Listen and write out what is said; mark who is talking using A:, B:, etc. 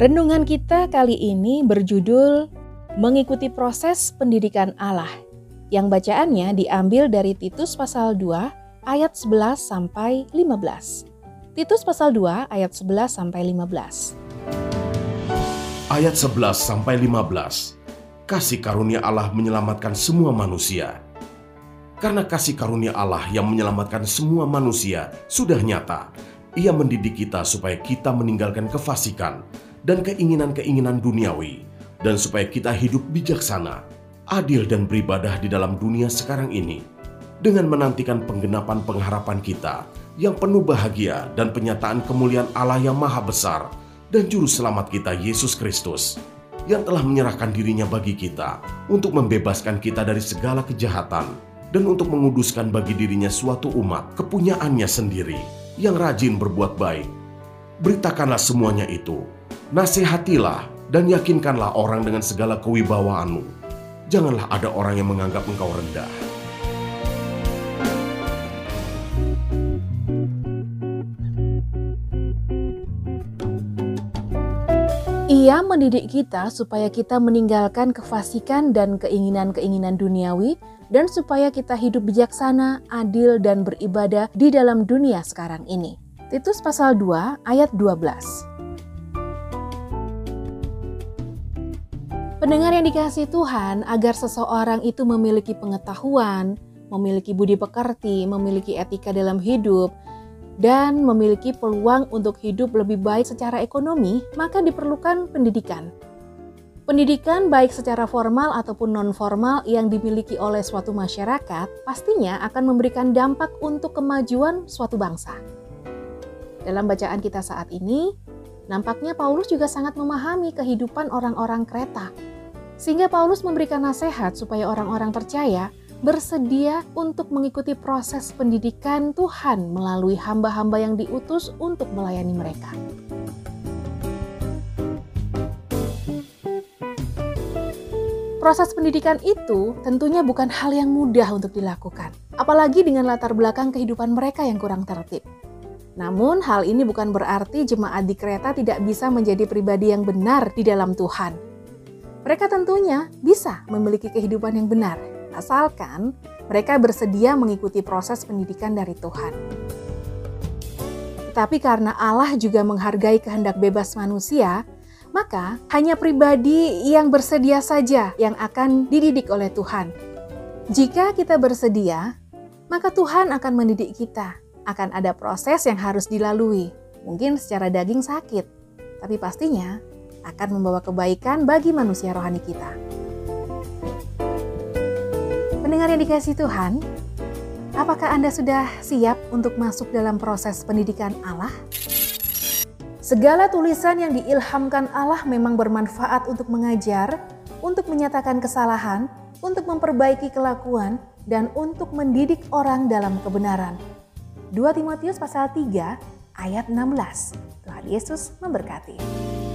A: Renungan kita kali ini berjudul Mengikuti Proses Pendidikan Allah. Yang bacaannya diambil dari Titus pasal 2 ayat 11 sampai 15. Titus pasal 2 ayat 11 sampai 15.
B: Ayat 11 sampai 15. Kasih karunia Allah menyelamatkan semua manusia. Karena kasih karunia Allah yang menyelamatkan semua manusia sudah nyata, ia mendidik kita supaya kita meninggalkan kefasikan dan keinginan-keinginan duniawi, dan supaya kita hidup bijaksana, adil dan beribadah di dalam dunia sekarang ini, dengan menantikan penggenapan pengharapan kita yang penuh bahagia dan penyataan kemuliaan Allah yang maha besar dan juru selamat kita Yesus Kristus, yang telah menyerahkan dirinya bagi kita untuk membebaskan kita dari segala kejahatan dan untuk menguduskan bagi dirinya suatu umat kepunyaannya sendiri yang rajin berbuat baik. Beritakanlah semuanya itu, nasihatilah dan yakinkanlah orang dengan segala kewibawaanmu. Janganlah ada orang yang menganggap engkau rendah.
A: Ia mendidik kita supaya kita meninggalkan kefasikan dan keinginan-keinginan duniawi dan supaya kita hidup bijaksana, adil, dan beribadah di dalam dunia sekarang ini. Titus pasal 2 ayat 12 Pendengar yang dikasih Tuhan, agar seseorang itu memiliki pengetahuan, memiliki budi pekerti, memiliki etika dalam hidup, dan memiliki peluang untuk hidup lebih baik secara ekonomi, maka diperlukan pendidikan. Pendidikan baik secara formal ataupun non-formal yang dimiliki oleh suatu masyarakat pastinya akan memberikan dampak untuk kemajuan suatu bangsa. Dalam bacaan kita saat ini, nampaknya Paulus juga sangat memahami kehidupan orang-orang Kreta. Sehingga Paulus memberikan nasihat supaya orang-orang percaya bersedia untuk mengikuti proses pendidikan Tuhan melalui hamba-hamba yang diutus untuk melayani mereka. Proses pendidikan itu tentunya bukan hal yang mudah untuk dilakukan, apalagi dengan latar belakang kehidupan mereka yang kurang tertib. Namun, hal ini bukan berarti jemaat di kereta tidak bisa menjadi pribadi yang benar di dalam Tuhan. Mereka tentunya bisa memiliki kehidupan yang benar, asalkan mereka bersedia mengikuti proses pendidikan dari Tuhan. Tetapi karena Allah juga menghargai kehendak bebas manusia, maka hanya pribadi yang bersedia saja yang akan dididik oleh Tuhan. Jika kita bersedia, maka Tuhan akan mendidik kita. Akan ada proses yang harus dilalui, mungkin secara daging sakit, tapi pastinya akan membawa kebaikan bagi manusia rohani kita. Pendengar yang dikasih Tuhan, apakah Anda sudah siap untuk masuk dalam proses pendidikan Allah? Segala tulisan yang diilhamkan Allah memang bermanfaat untuk mengajar, untuk menyatakan kesalahan, untuk memperbaiki kelakuan, dan untuk mendidik orang dalam kebenaran. 2 Timotius pasal 3 ayat 16. Tuhan Yesus memberkati.